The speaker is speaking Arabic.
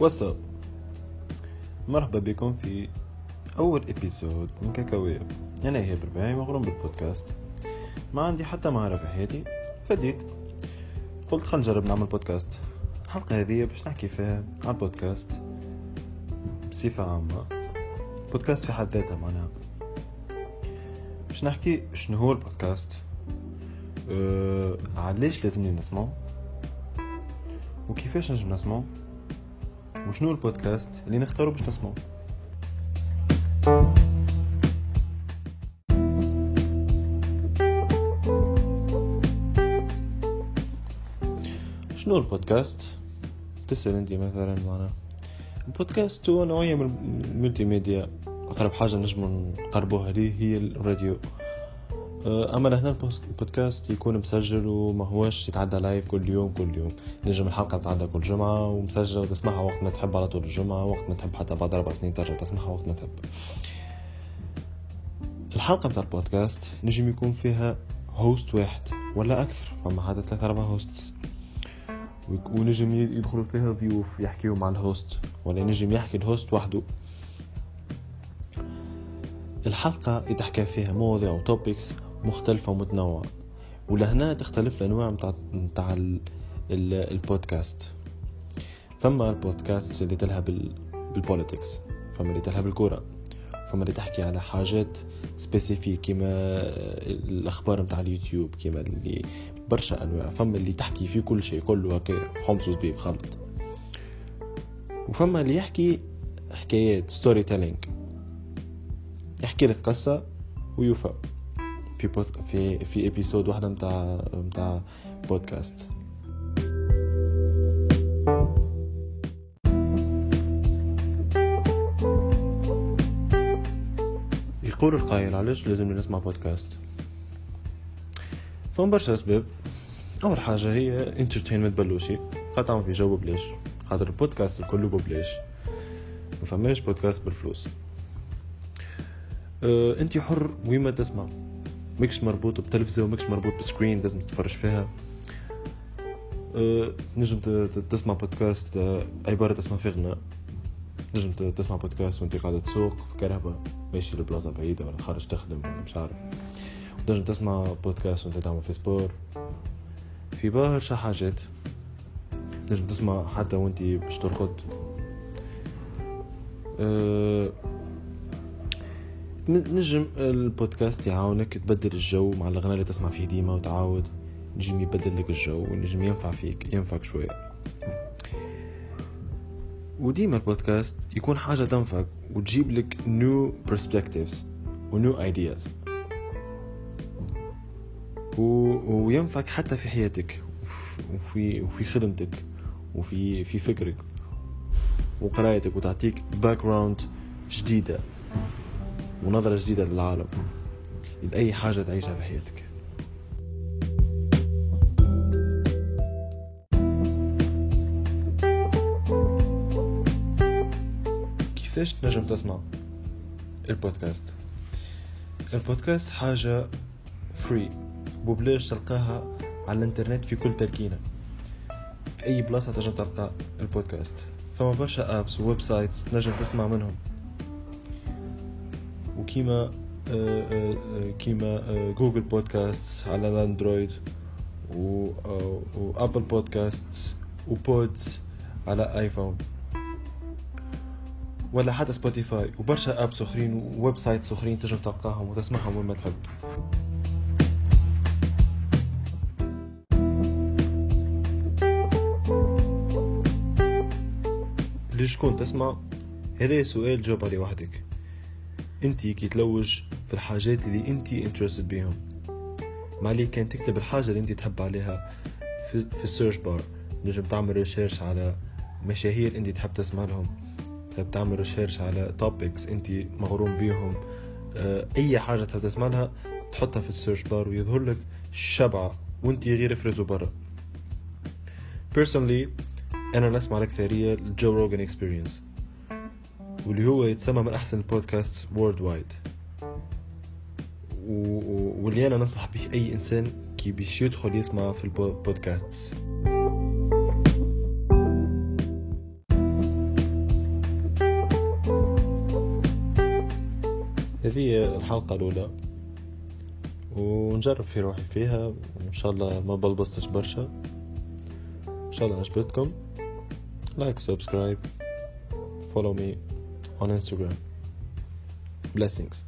واتساب مرحبا بكم في أول إبيسود من كاكاوية. أنا هي برباعي مغروم بالبودكاست. ما عندي حتى مهارة في حياتي فديت. قلت خل نجرب نعمل بودكاست الحلقة هذه باش نحكي فيها عن البودكاست بصفة عامة. بودكاست في حد ذاتها معناها. باش نحكي شنو هو البودكاست. أه علاش لازمني نسمعه وكيفاش نجم نسمعه وشنو البودكاست اللي نختارو باش نسمعه شنو البودكاست؟ تسأل أنت مثلا معنا البودكاست هو نوعية من الملتي ميديا أقرب حاجة نجم نقربوها ليه هي الراديو. أما هنا البودكاست يكون مسجل وما هوش يتعدى live كل يوم كل يوم. نجم الحلقة تتعدى كل جمعة ومسجل وتسمعها وقت ما تحب على طول الجمعة وقت ما تحب حتى بعد أربع سنين ترجع تسمعها وقت ما تحب. الحلقة بتاع البودكاست نجم يكون فيها host واحد ولا أكثر فما حتى ثلاثة أربع hosts ونجم يدخلوا فيها ضيوف يحكيوا مع ال host ولا نجم يحكي ال host وحده. الحلقة يتحكى فيها مواضيع و topics مختلفة ومتنوعة. ولهنا تختلف الأنواع متاع متاع البودكاست. فما البودكاست اللي تلها بال politics؟ فما اللي تلها بالكورة فما اللي تحكي على حاجات specific كيما الأخبار متاع اليوتيوب كيما اللي برشا أنواع. فما اللي تحكي في كل شيء كله هكا حمص وزبيب خلط. وفما اللي يحكي حكايات storytelling يحكي لك قصة ويوفى. في بوت في في episode واحدة متاع متاع بودكاست يقول القائل علاش لازم نسمع بودكاست فما برشا أسباب. أول حاجة هي entertainment بلوشي. خاطر في جو ببلاش. خاطر البودكاست الكل ببلاش. ما بودكاست بالفلوس. أه انت حر وين ما تسمع. مكش مربوط بتلفزة ومكش مربوط ب screen لازم تتفرج فيها. أه نجم تسمع بودكاست أه عبارة تسمع في غناء. نجم تسمع بودكاست وانت قاعدة تسوق في كرهبة ماشي لبلاصة بعيدة ولا خارج تخدم ولا مش عارف. نجم تسمع بودكاست وانت تعمل في سبور. في برشا حاجات نجم تسمع حتى وانت باش ترقد أه نجم البودكاست يعاونك تبدل الجو مع الأغاني اللي تسمع فيه ديما وتعاود. نجم يبدل لك الجو ونجم ينفع فيك ينفعك شوية وديما البودكاست يكون حاجة تنفعك وتجيب لك new perspectives و new ideas. و... وينفعك حتى في حياتك وفي وفي خدمتك وفي في فكرك وقرايتك وتعطيك باك جديدة. ونظرة جديدة للعالم. لأي حاجة تعيشها في حياتك. كيفاش تنجم تسمع البودكاست؟ البودكاست حاجة free وبلاش تلقاها على الإنترنت في كل تركينة في أي بلاصة تنجم تلقى البودكاست. فما برشا apps و websites تنجم تسمع منهم. وكيما آه، آه، آه، كيما جوجل بودكاست على الأندرويد وابل بودكاست وبودز على ايفون ولا حتى سبوتيفاي وبرشا apps أخرين و websites أخرين تنجم تلقاهم وتسمعهم وين ما تحب. لشكون تسمع هذا سؤال جاوب عليه وحدك. انت كي تلوج في الحاجات اللي انت interested بيهم. ما عليك كان تكتب الحاجة اللي انت تحب عليها في, في ال search bar نجم تعمل research على مشاهير انت تحب تسمع لهم. تحب تعمل research على topics انت مغروم بيهم. آه أي حاجة تحب تسمع لها تحطها في ال search bar ويظهر لك شبعة وانت غير فرزو برا. Personally أنا نسمع الاكثرية ال Joe Rogan Experience واللي هو يتسمى من أحسن البودكاست worldwide واللي أنا ننصح به أي إنسان كي بيش يدخل يسمع في البودكاست. هذه الحلقة الأولى. ونجرب في روحي فيها. وان شاء الله ما بلبزتش برشا. إن شاء الله عجبتكم. like subscribe follow me on Instagram. Blessings